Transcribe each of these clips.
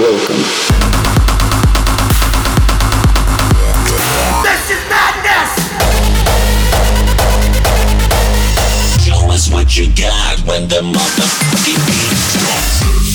welcome. This is madness! Show us what you got when the motherfucking beat drops.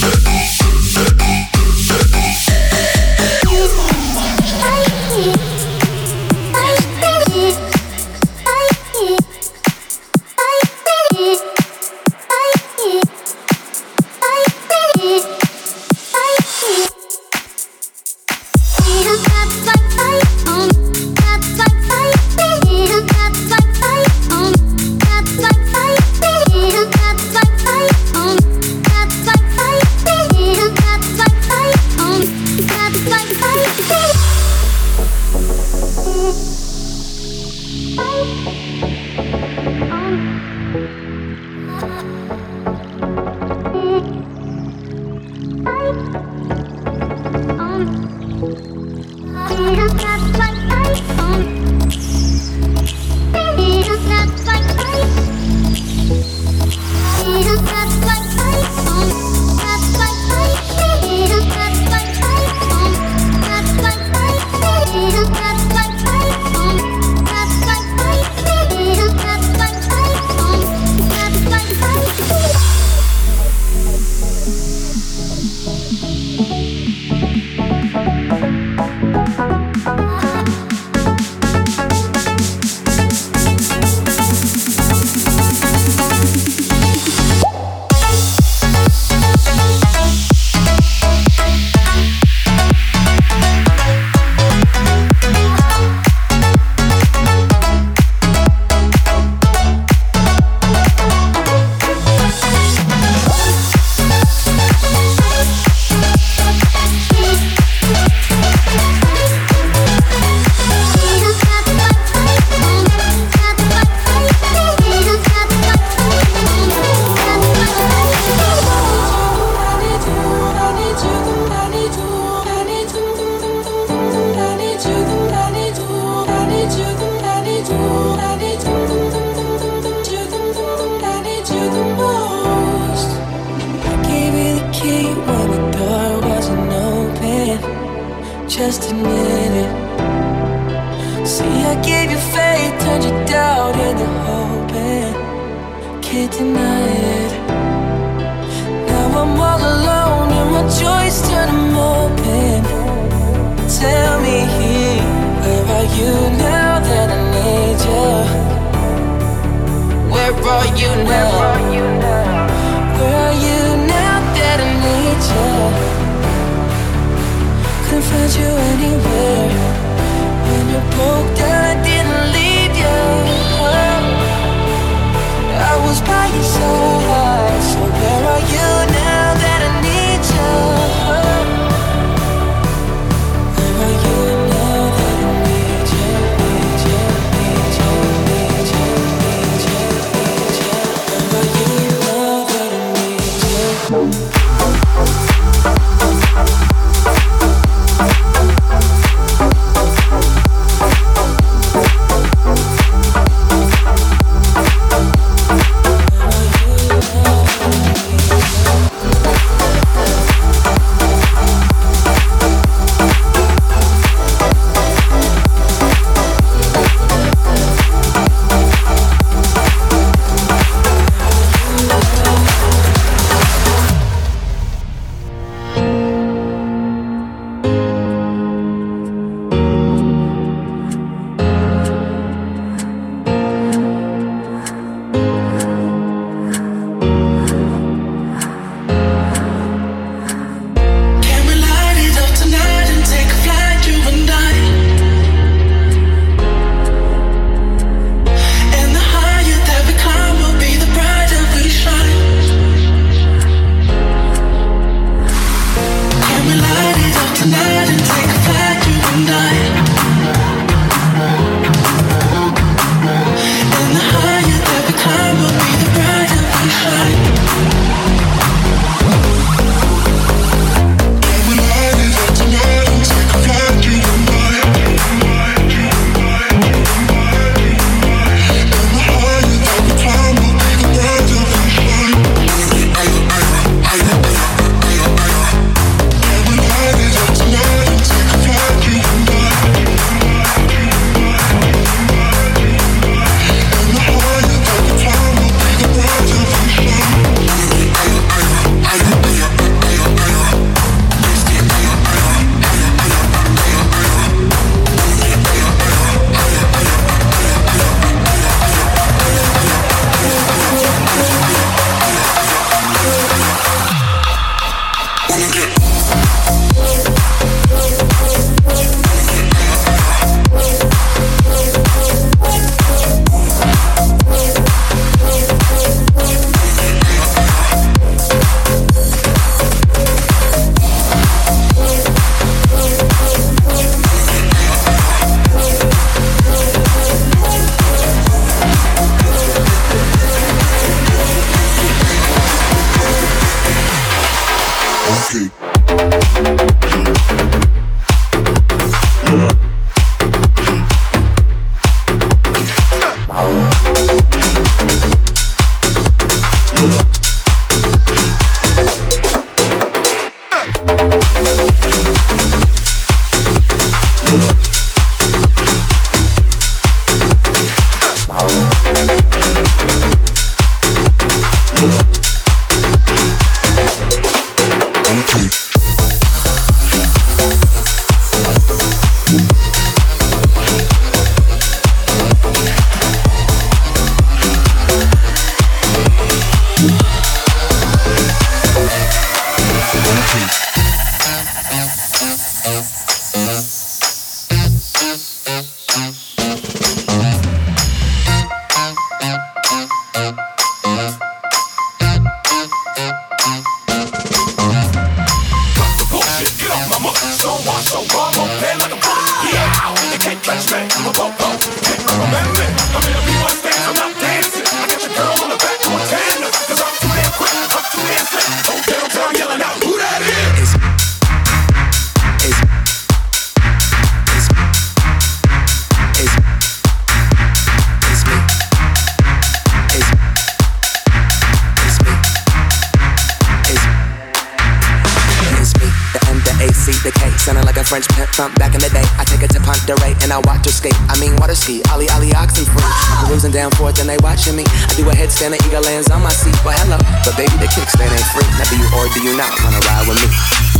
the AC, the K, sounding like a French pimp from back in the day. I take it to Ponderay and I watch her skate. I mean, water ski, Ali, Ollie oxen free. I'm cruising down Fourth and they watching me. I do a headstand, and eagle lands on my seat. Well, hello, but baby, the kickstand ain't free. Now do you or do you not wanna ride with me?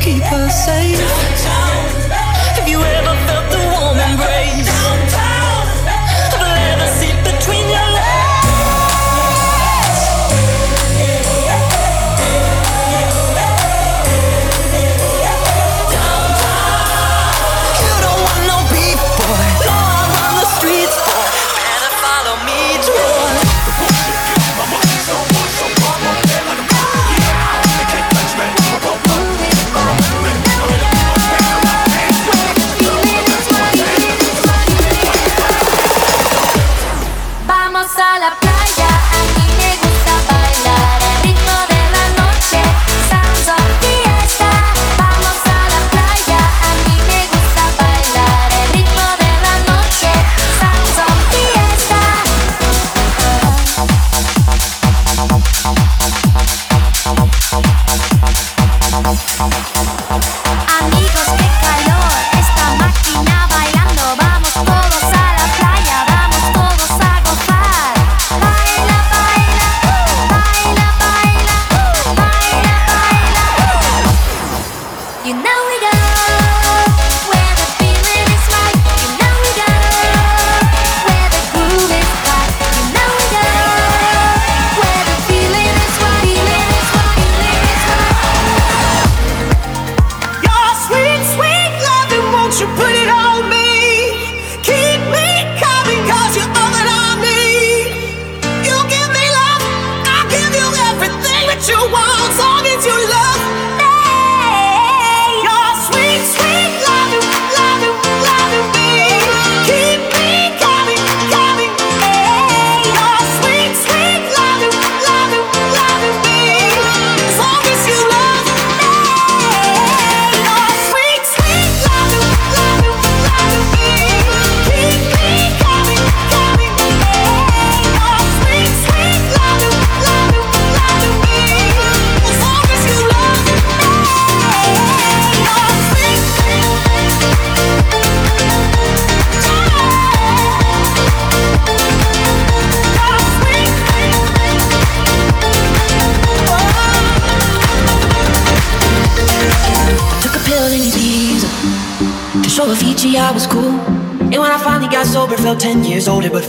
keep us safe. Have you ever? Now we go.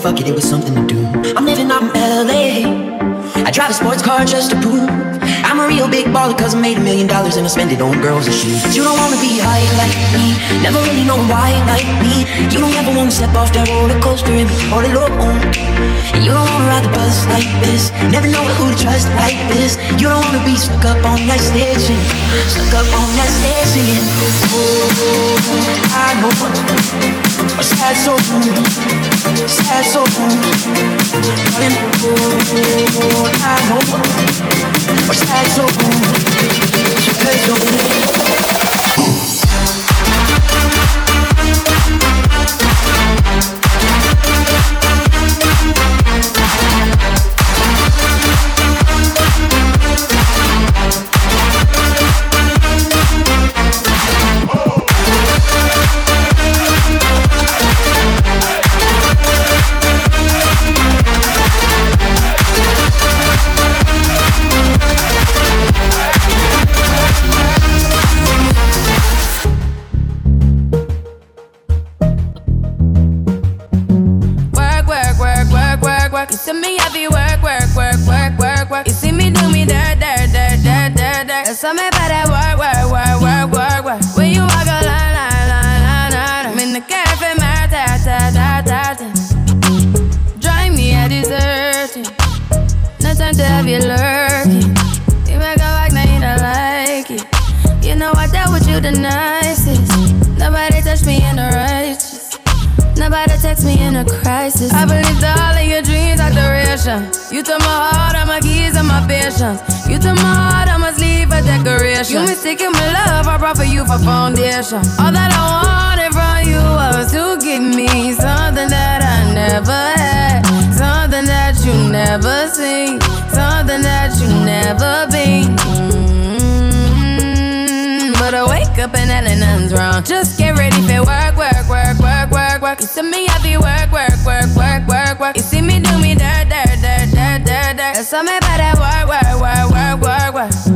fuck it, it was something to do. I'm living out in LA. I drive a sports car just to prove I'm a real big baller cause I made a million dollars and I spend it on girls and shoes. You don't wanna be high like me, never really know why like me. You don't ever wanna step off that roller coaster and be all alone. And you don't wanna ride the bus like this, never know who to trust like this. You don't wanna be stuck up on that station stuck up on that stage singing. I know a sad soul, sad soul. Darling, oh, I know a sad soul. All that I wanted from you was to give me something that I never had, something that you never seen, something that you never been. Mm-hmm. But I wake up and hell nothing's wrong. Just get ready for work, work, work, work, work, work. You see me, I be work, work, work, work, work, work. You see me do me dirt, dirt, dirt, dirt, dirt, dirt. There's something about that work, work, work, work, work, work.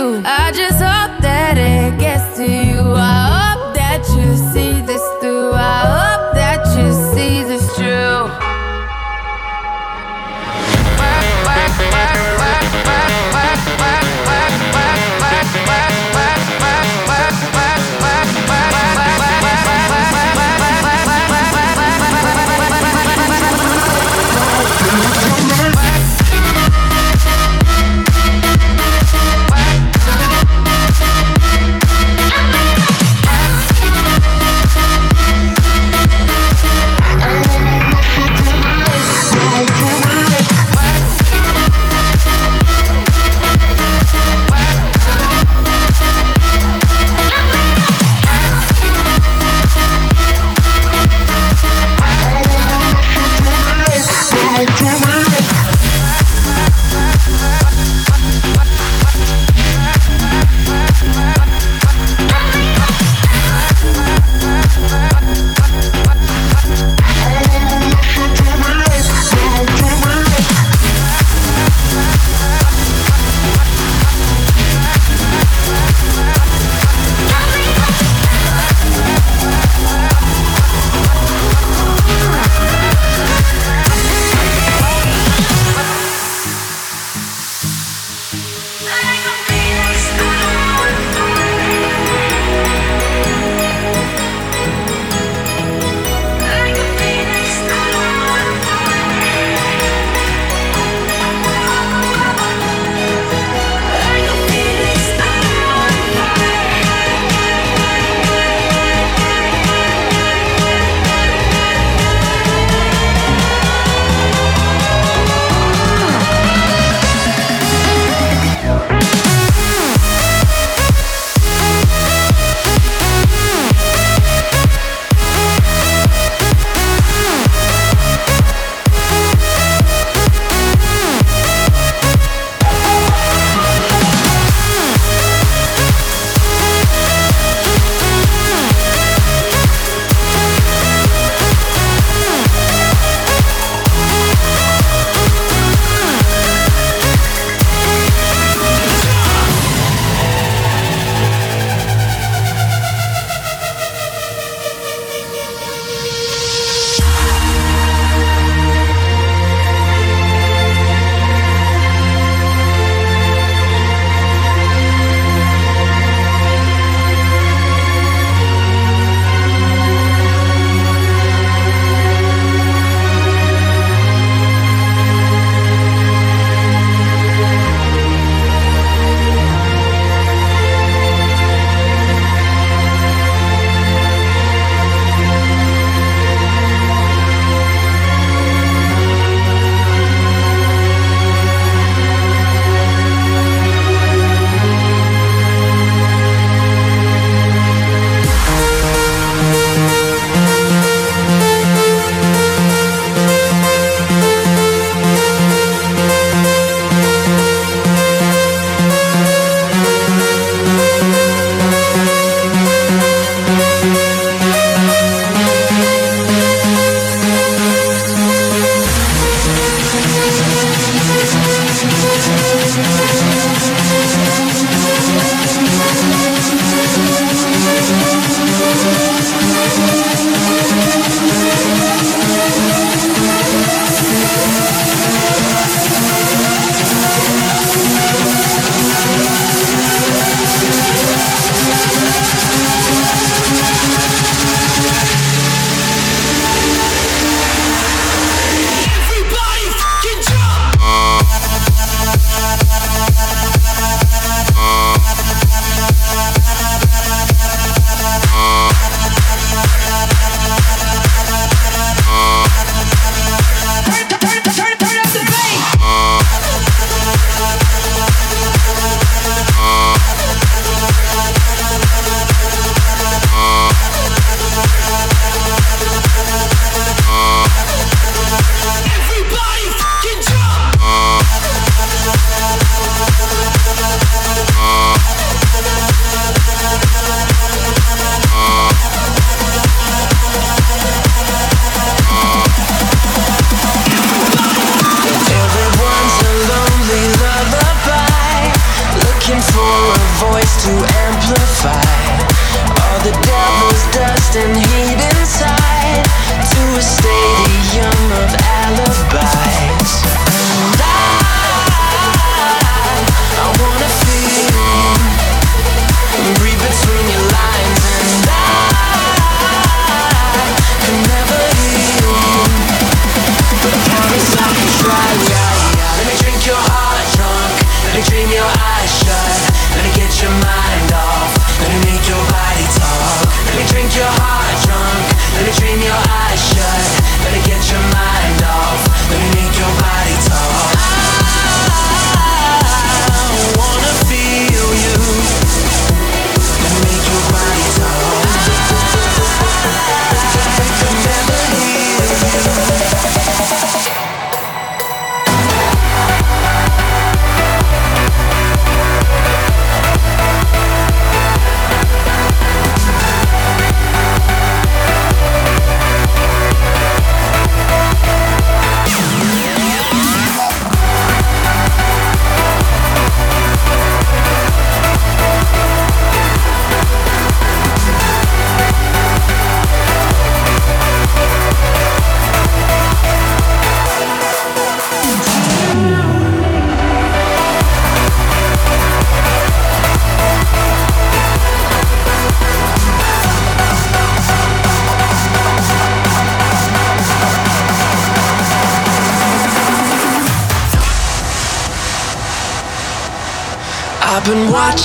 I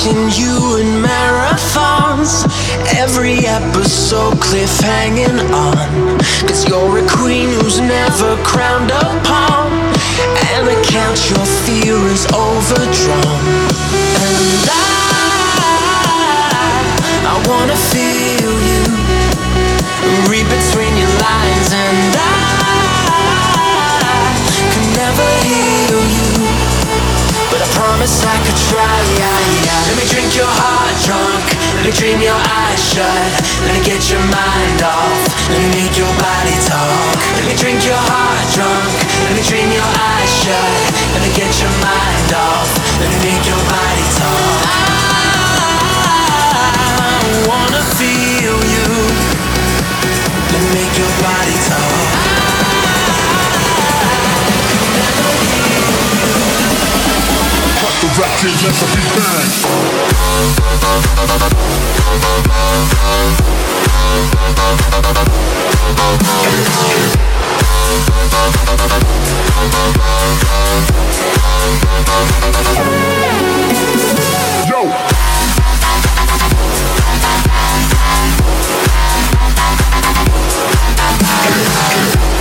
watching you promise I could try. Yeah, yeah. Let me drink your heart drunk. Let me dream your eyes shut. Let me get your mind off. Let me make your body talk. Let me drink your heart drunk. Let me dream your eyes shut. Let me get your mind off. Let me make your body talk. Ratchet, let the beat bang. Yo. Yeah.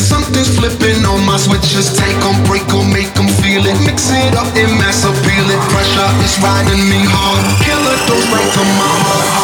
Something's flipping on my switches. Take them, break make them feel it. Mix it up and mass appeal it. Pressure is riding me hard. Killer dose right to my heart.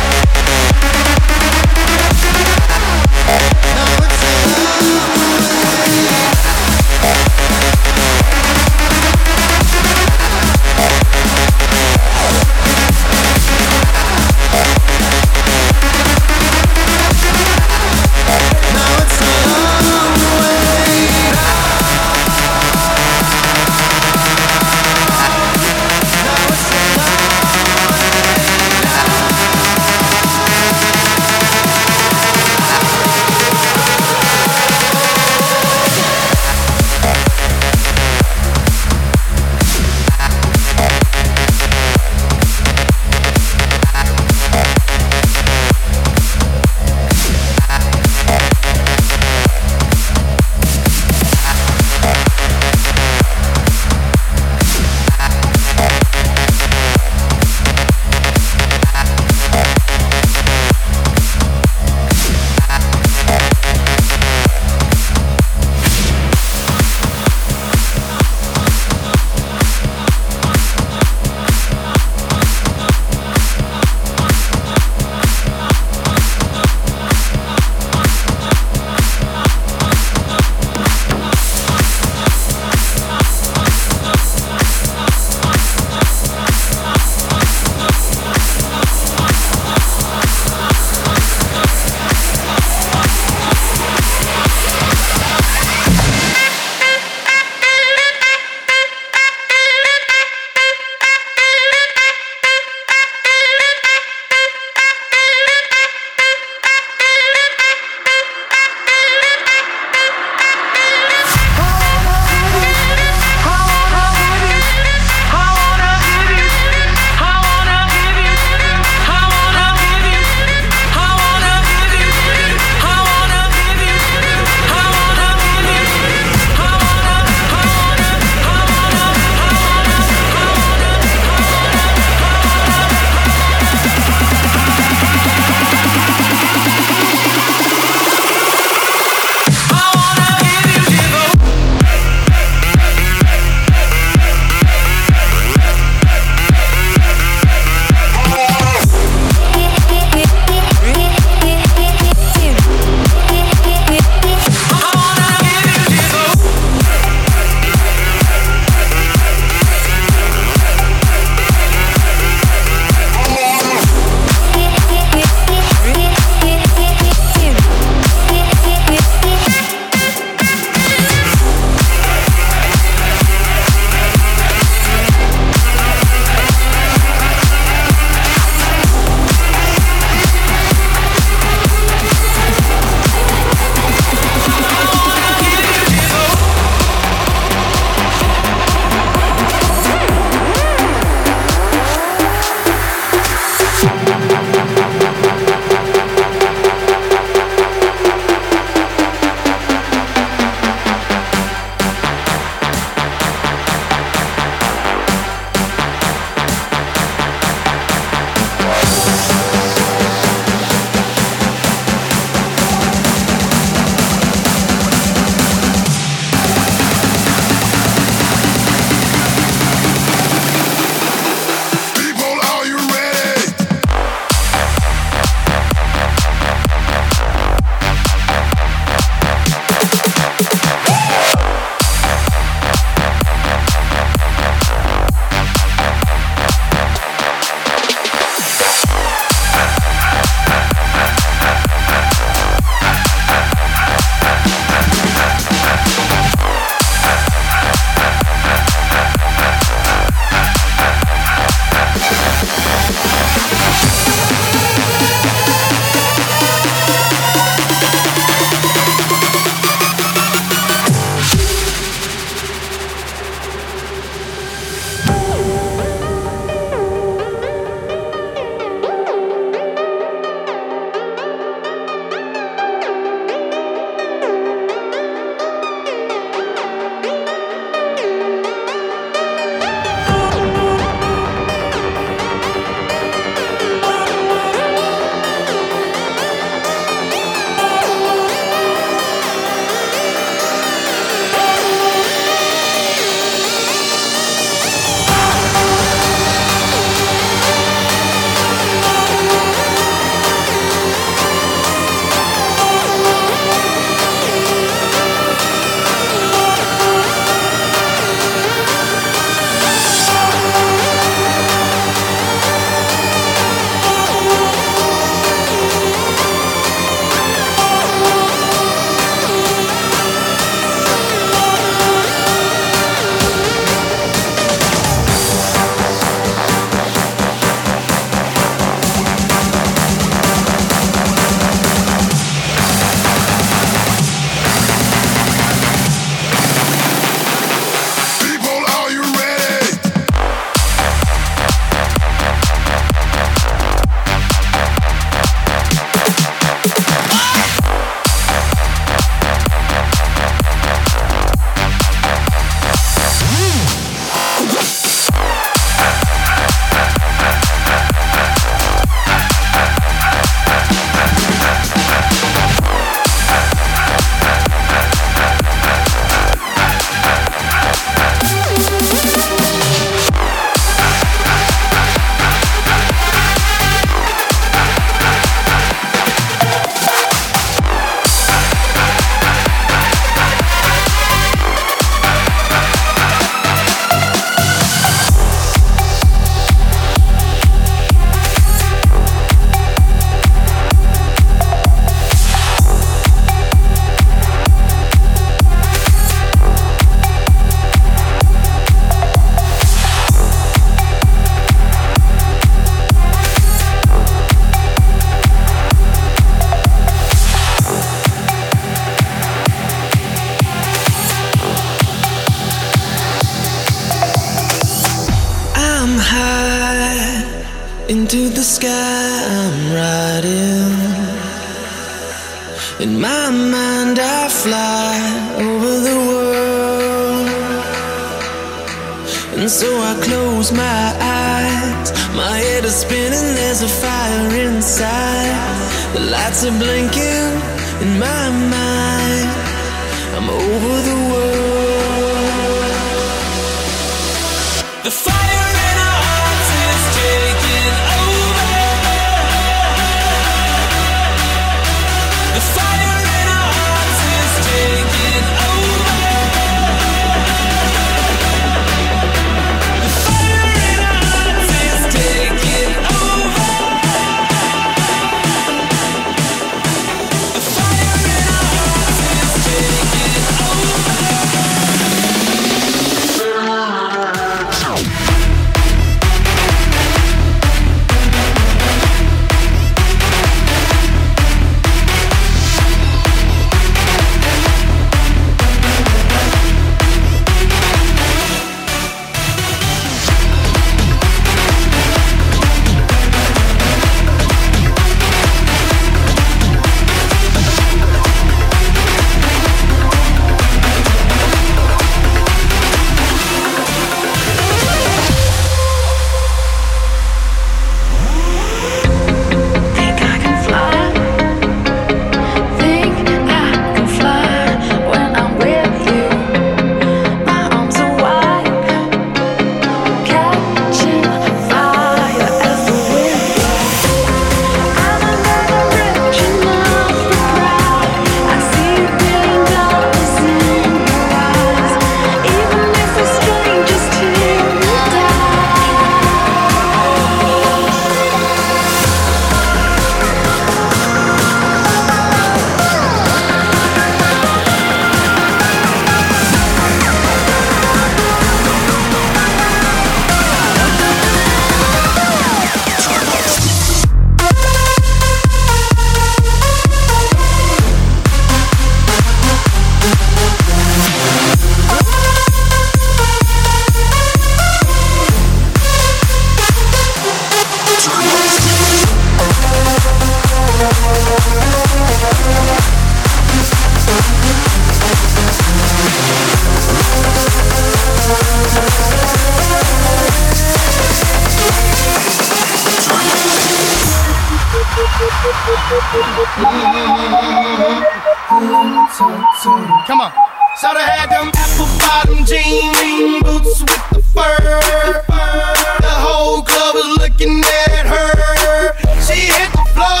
Come on. So they had them apple bottom jean boots with the fur. The whole club was looking at her. She hit the floor.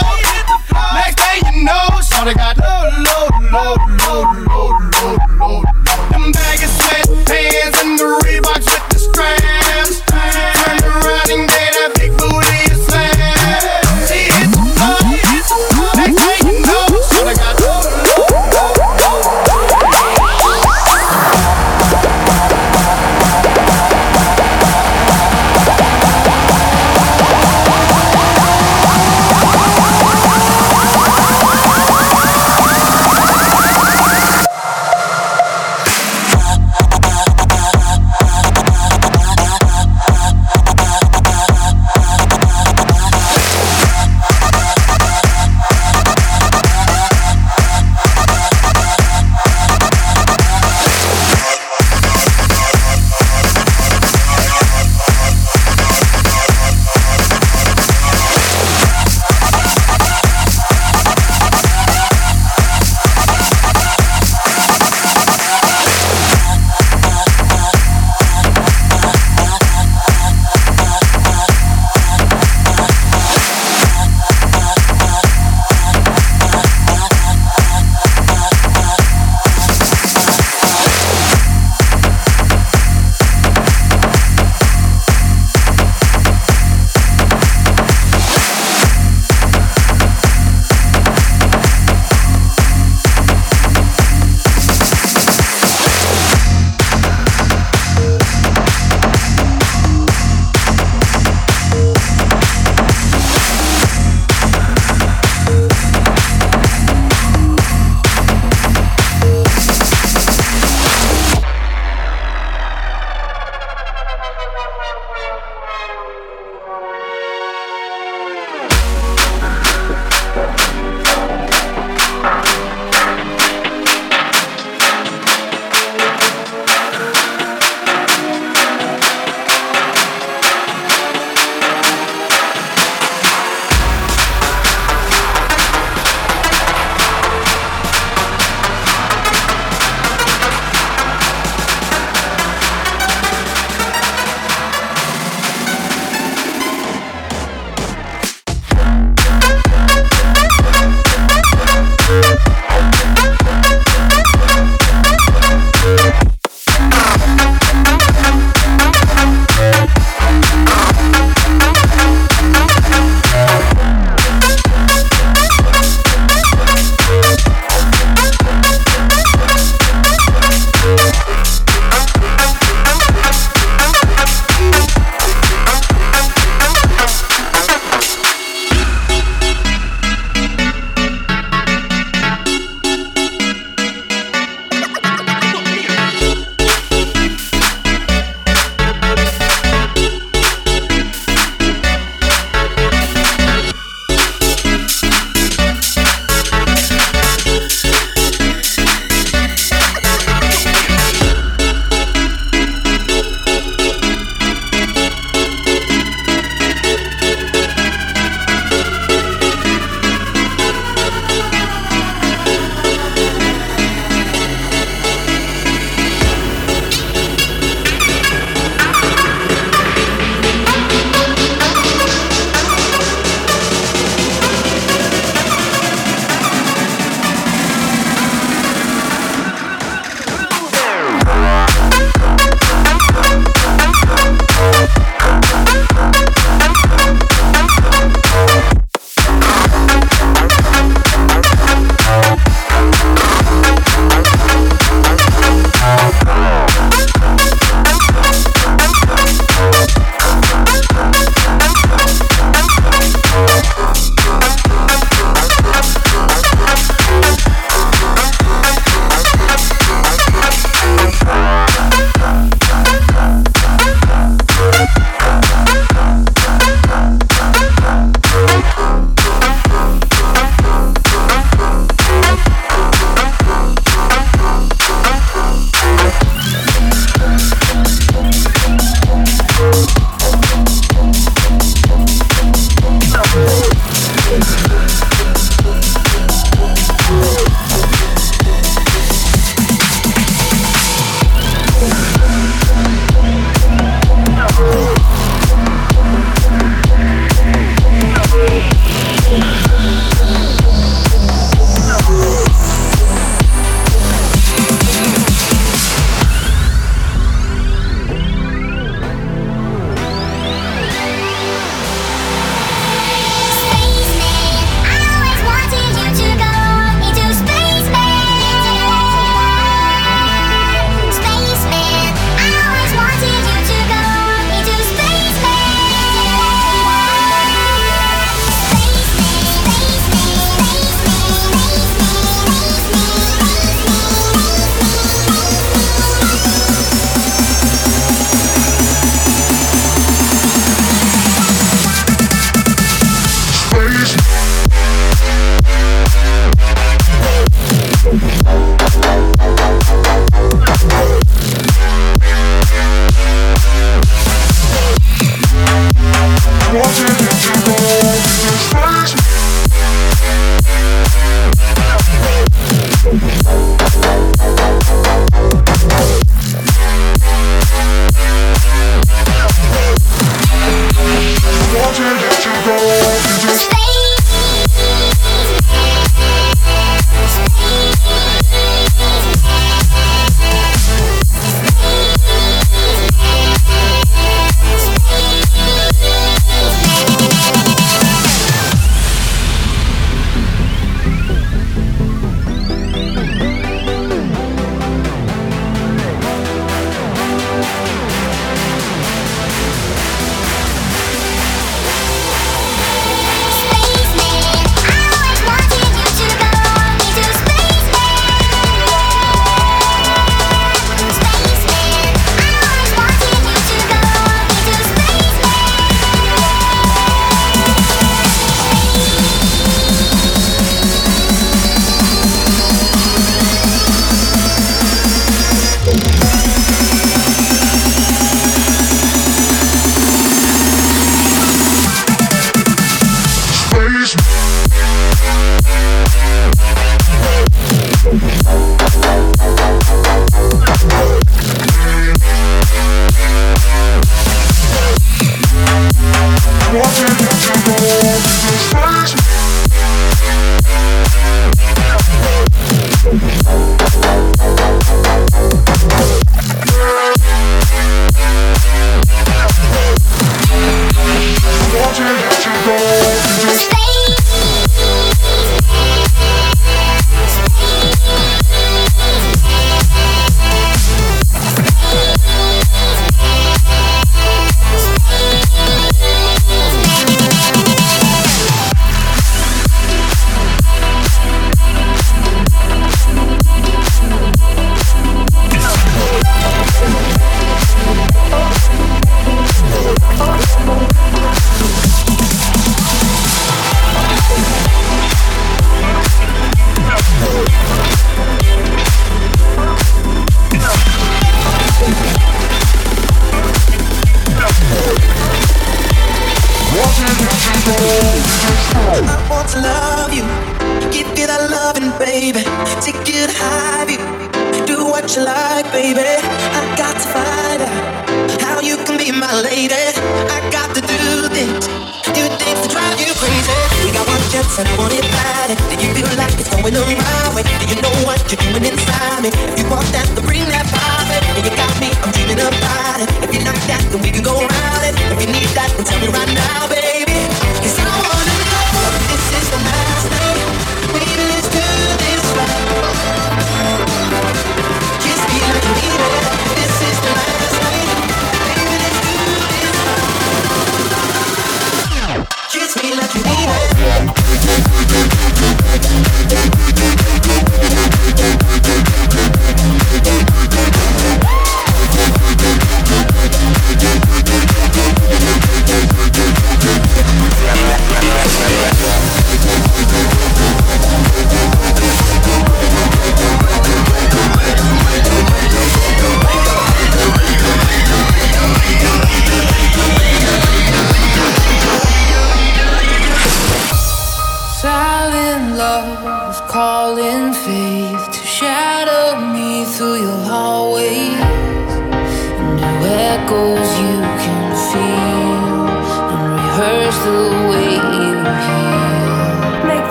Next day you know, so they got low, low, low, low, low, low, low. low. Them baggy sweatpants and the Reeboks with the straps.